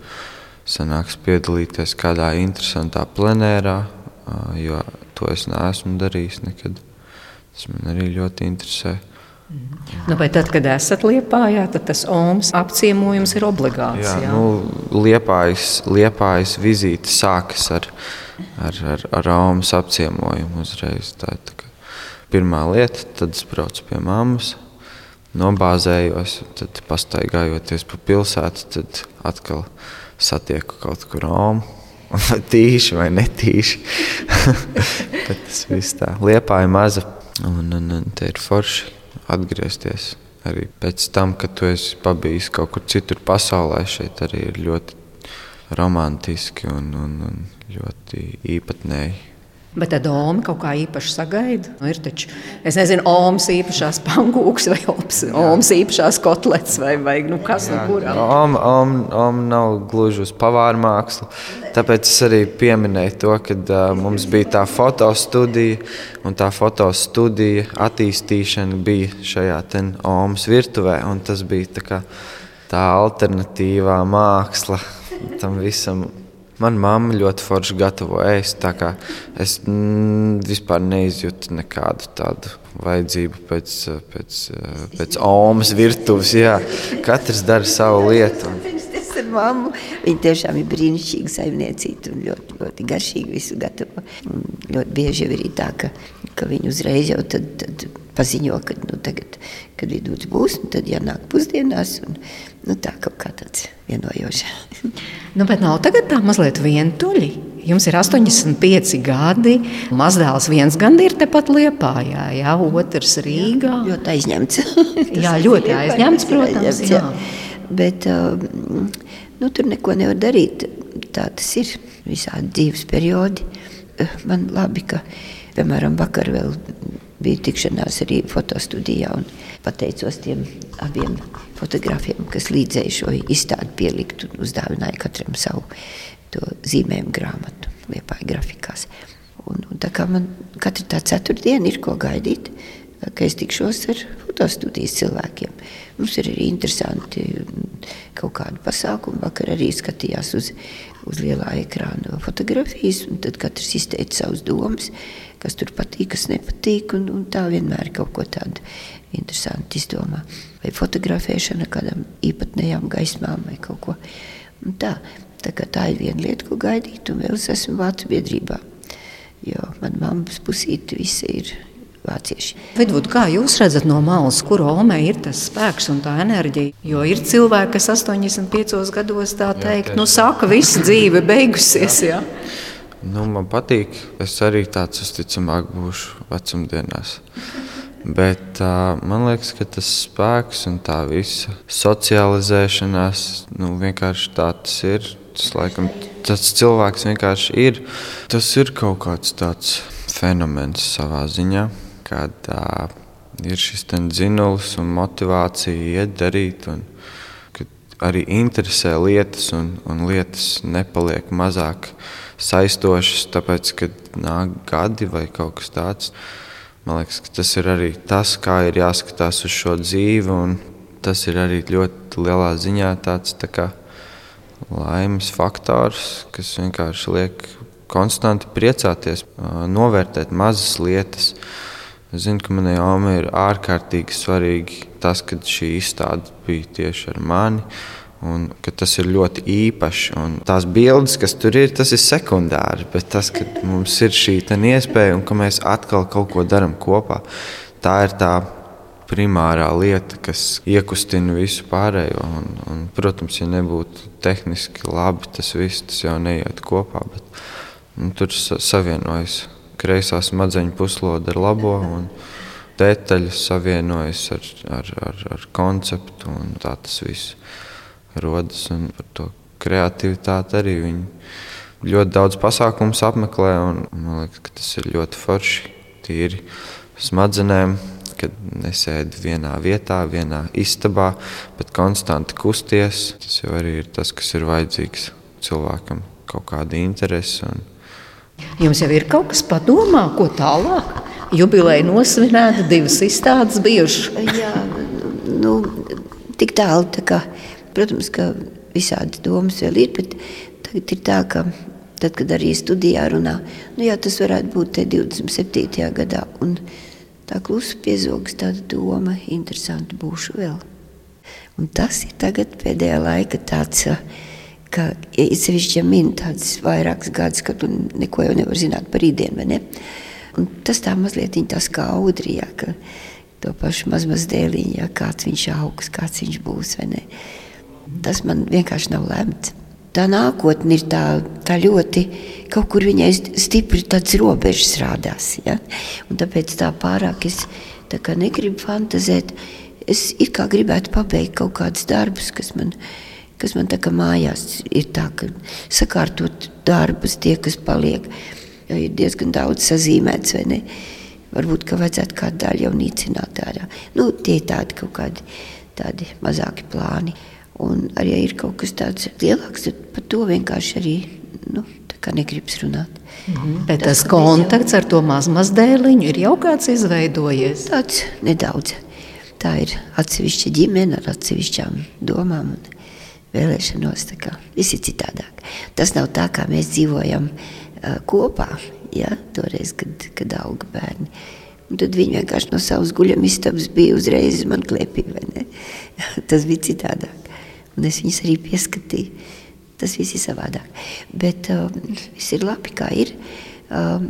sanāks piedalīties kādā interesantā plenērā, jo to es neesmu darījis nekad. Tas man arī ļoti interesē. Nu, tad, kad esat Lietpājā, tad tas OMS apciemojums ir obligāts. Jā, jā? Nu, liepājas, liepājas vizīte sākas ar, ar, ar, ar OMS apciemojumu uzreiz. Tā tā pirmā lieta, tad es braucu pie mammas, nobāzējos, tad pastaigājoties pa pilsētu, tad atkal satieku kaut kur Romu. Vai tīši vai netīši. Tas viss tā. Liepā ir maza un, un, un te ir forši atgriezties. Arī pēc tam, kad tu esi pabijis kaut kur citur pasaulē, šeit arī ir ļoti romantiski un, un, un ļoti īpatnēji. Bet tad Omas kaut kā īpaši sagaida. Nu, ir taču, es nezinu, Omas īpašās pankūks vai Omas īpašās kotlets vai, vai nu, kas no kurām. Oma om, om nav gluži uz pavāra mākslu. Tāpēc es arī pieminēju to, ka uh, mums bija tā fotostudija, un tā fotostudija attīstīšana bija šajā Omas virtuvē. Tas bija tā, kā, tā alternatīvā māksla tam visam Manā mamma ļoti forši gatavo ēst. Es mm, vispār neizjūtu nekādu tādu vajadzību pēc, pēc, pēc omas virtuves. Jā. Katrs dara savu lietu. Mammu. Viņa tiešām ir brīnišķīga saimniecība un ļoti, ļoti garšīgi visu gatavo. Un ļoti bieži ir tā, ka, ka viņa uzreiz jau tad, tad paziņo, ka nu, tagad, kad vidus būs, nu, tad jānāk pusdienās. Un, nu, tā kaut kā tāds vienojošs. nu, bet nav tagad tā mazliet vientuļi. Jums ir 85 gadi. Mazdēls viens gan ir tepat Liepājā, jā, otrs Rīgā. Ļoti aizņemts. jā, ļoti aizņemts, protams. Aizņemts, jā. Jā. Bet um, nu, tur neko nevar darīt. Tā tas ir visādi dzīves periodi. Man labi, ka, piemēram, vakar vēl bija tikšanās arī fotostudijā pateicos tiem abiem fotogrāfiem, kas līdzēja šo izstādi pielikt un uzdāvināja katram savu zīmējumu grāmatu Liepāja grafikās. Un, un tā kā man katru tā ceturtdienu ir ko gaidīt, ka es tikšos ar fotostudijas cilvēkiem. Mums ir arī interesanti kaut kādu pasākumu. Vakar arī skatījās uz, uz lielā ekrāna fotografijas, un tad katrs izteica savas domas, kas tur patīk, kas nepatīk, un, un tā vienmēr kaut ko tādu interesantu izdomā. Vai fotografēšana kādam īpatnējām gaismām vai kaut ko. Un tā, tā, tā ir viena lieta, ko gaidīt, un vēl es esmu Vācu biedrībā. Jo manā mammas pusīte visi ir vācieši. Vidvud, kā jūs redzat no malas, kur Olmē ir tas spēks un tā enerģija? Jo ir cilvēki, kas 85 gados tā teikt, jā, nu saka, visa dzīve beigusies. Jā. Nu, man patīk, es arī tāds uzticamāk būšu vecumdienās. Bet uh, man liekas, ka tas spēks un tā visa socializēšanās nu, vienkārši tāds ir. Tas, laikam, tas cilvēks vienkārši ir. Tas ir kaut kāds tāds fenomens savā ziņā kad uh, ir šis dzinulis un motivācija iet darīt. Un, arī interesē lietas, un, un lietas nepaliek mazāk saistošas, tāpēc, kad nāk gadi vai kaut kas tāds. Man liekas, tas ir arī tas, kā ir jāskatās uz šo dzīvi, tas ir arī ļoti lielā ziņā tāds tā kā laimes faktors, kas vienkārši liek konstanti priecāties, novērtēt mazas lietas. Es zinu, ka manai ommai ir ārkārtīgi svarīgi tas, ka šī izstāde bija tieši ar mani. Un, tas ir ļoti īpašs. Tās bildes, kas tur ir, tas ir sekundāri. Bet tas, ka mums ir šī iespēja un ka mēs atkal kaut ko darām kopā, tā ir tā primārā lieta, kas iekustina visu pārējo. Un, un, protams, ja nebūtu tehniski labi, tas viss tas jau neiet kopā. Bet, nu, tur savienojas kreisā smadzeņu puslode ar labo. Detaļas savienojas ar, ar, ar, ar konceptu, un tā tas viss rodas. Un par to kreativitāti arī viņi ļoti daudz pasākumu apmeklē. Man liekas, ka tas ir ļoti forši, tīri smadzenēm. Kad nesēdi vienā vietā, vienā istabā, bet konstanti kusties. Tas jau arī ir tas, kas ir vajadzīgs cilvēkam, kaut kāda interese. Un, Jums jau ir kaut kas padomā, ko tālāk? Jubileja nosvinēta, divas izstādes bijušas. Jā, nu, tik tālu. Tā kā, protams, ka visādi domas vēl ir, bet tagad ir tā, ka tad, kad arī studijā runā, nu jā, tas varētu būt 27. gadā. Un tā klusi piezogas tāda doma, interesanti būšu vēl. Un tas ir tagad pēdējā laika tāds. Ka sevišķi, ja min tādas vairākas gadus, ka tu neko jau nevar zināt par rītdienu, vai ne? Un tas tā mazliet tās kā audri, ja, ka to pašu mazmazdēliņu, ja, kāds viņš augs, kāds viņš būs, vai ne? Tas man vienkārši nav lemts. Tā nākotne ir tā, tā ļoti, kaut kur viņai stipri tāds robežas rādās, ja? Un tāpēc tā pārāk es tā kā negribu fantazēt, es it kā gribētu pabeigt kaut kādus darbus, kas man kas man tā kā mājās ir tā, ka sakārtot darbus, tie, kas paliek, jau ir diezgan daudz sazīmēts, vai ne? Varbūt, ka vajadzētu kādu daļu jau nīcināt ārā. Nu, tie ir tādi kaut kādi tādi mazāki plāni. Un arī, ja ir kaut kas tāds lielāks, tad par to vienkārši arī, nu, negribas runāt. Mhm. Bet tas, tas kontakts jau... ar to mazmazdēliņu ir jau kāds izveidojies? Tāds nedaudz. Tā ir atsevišķa ģimene ar atsevišķām domām. Un vēlēšanos. Viss ir citādāk. Tas nav tā, kā mēs dzīvojam uh, kopā, ja? toreiz, kad, kad auga bērni. Un tad viņi vienkārši no savas guļamistabas bija uzreiz man klēpī. Tas bija citādāk. Un es viņus arī pieskatīju. Tas viss ir savādāk. Bet uh, viss ir labi, kā ir. Uh,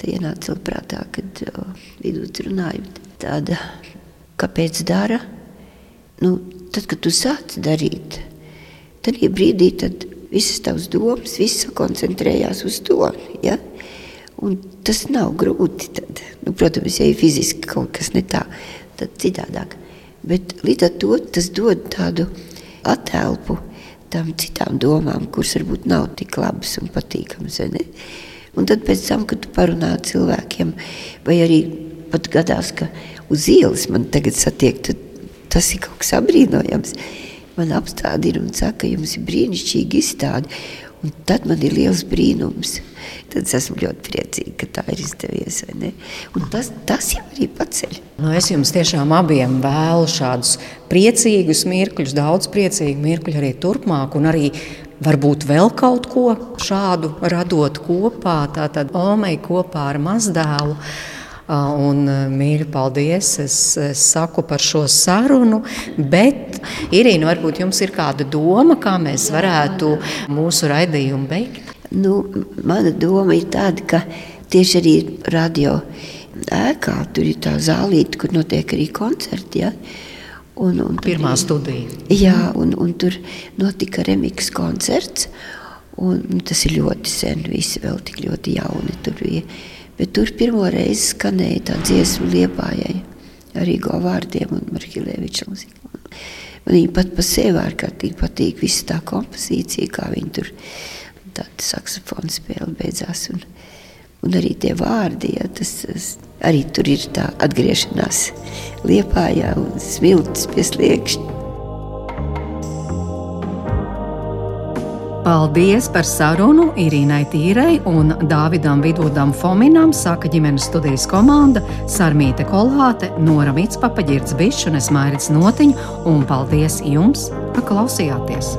tā ienāca prātā, kad uh, vidū runāju. Tāda, kāpēc dara? Nu, tad, kad tu sāc darīt, tad brīdī tad visas tavas domas, viss koncentrējās uz to. Ja? Un tas nav grūti. Tad. Nu, protams, ja ir fiziski kaut kas ne tā, tad citādāk. Bet līdz ar to tas dod tādu attēlpu tam citām domām, kuras varbūt nav tik labas un patīkamas. Un tad pēc tam, kad tu parunā ar cilvēkiem, vai arī pat gadās, ka uz ielas man tagad satiek, tas ir kaut kas apbrīnojams man apstādi ir un saka, jums ir brīnišķīgi izstādi. Un tad man ir liels brīnums. Tad es esmu ļoti priecīga, ka tā ir izdevies. Tas, tas jau arī paceļ. Nu, es jums tiešām abiem vēlu šādus priecīgus mirkļus, daudz priecīgu mirkļu arī turpmāk, arī varbūt vēl kaut ko šādu radot kopā, tātad Omei kopā ar mazdēlu. Un, mīļi, paldies! Es, es saku par šo sarunu, bet Irīna, varbūt jums ir kāda doma, kā mēs varētu mūsu raidījumu beigt? Nu, mana doma ir tāda, ka tieši arī radio ēkā tur ir tā zālīte, kur notiek arī koncerti. Ja? Un, un Pirmā ir, studija. Jā, un, un tur notika remiks koncerts. Un, un tas ir ļoti sen, visi vēl tik ļoti jauni tur bija. Bet tur pirmo reizi skanēja tā dziesma liepājai, arī go vārdiem un Markilēviča mūzika. Man viņa pat pa sevi ārkārtīgi patīk visa tā kompozīcija, kā viņa tur tāda saksofona spēle beidzās. Un, un arī tie vārdi, ja, tas, tas arī tur ir tā atgriešanās liepājā un smilts pie sliekšņa. Paldies par sarunu Irīnai Tīrai un Dāvidam Vidudam Fominam, saka ģimenes studijas komanda Sarmīte Kolāte, Nora Mitspapa, Girds Bišs un es Mairits Notiņu, un paldies jums, ka klausījāties!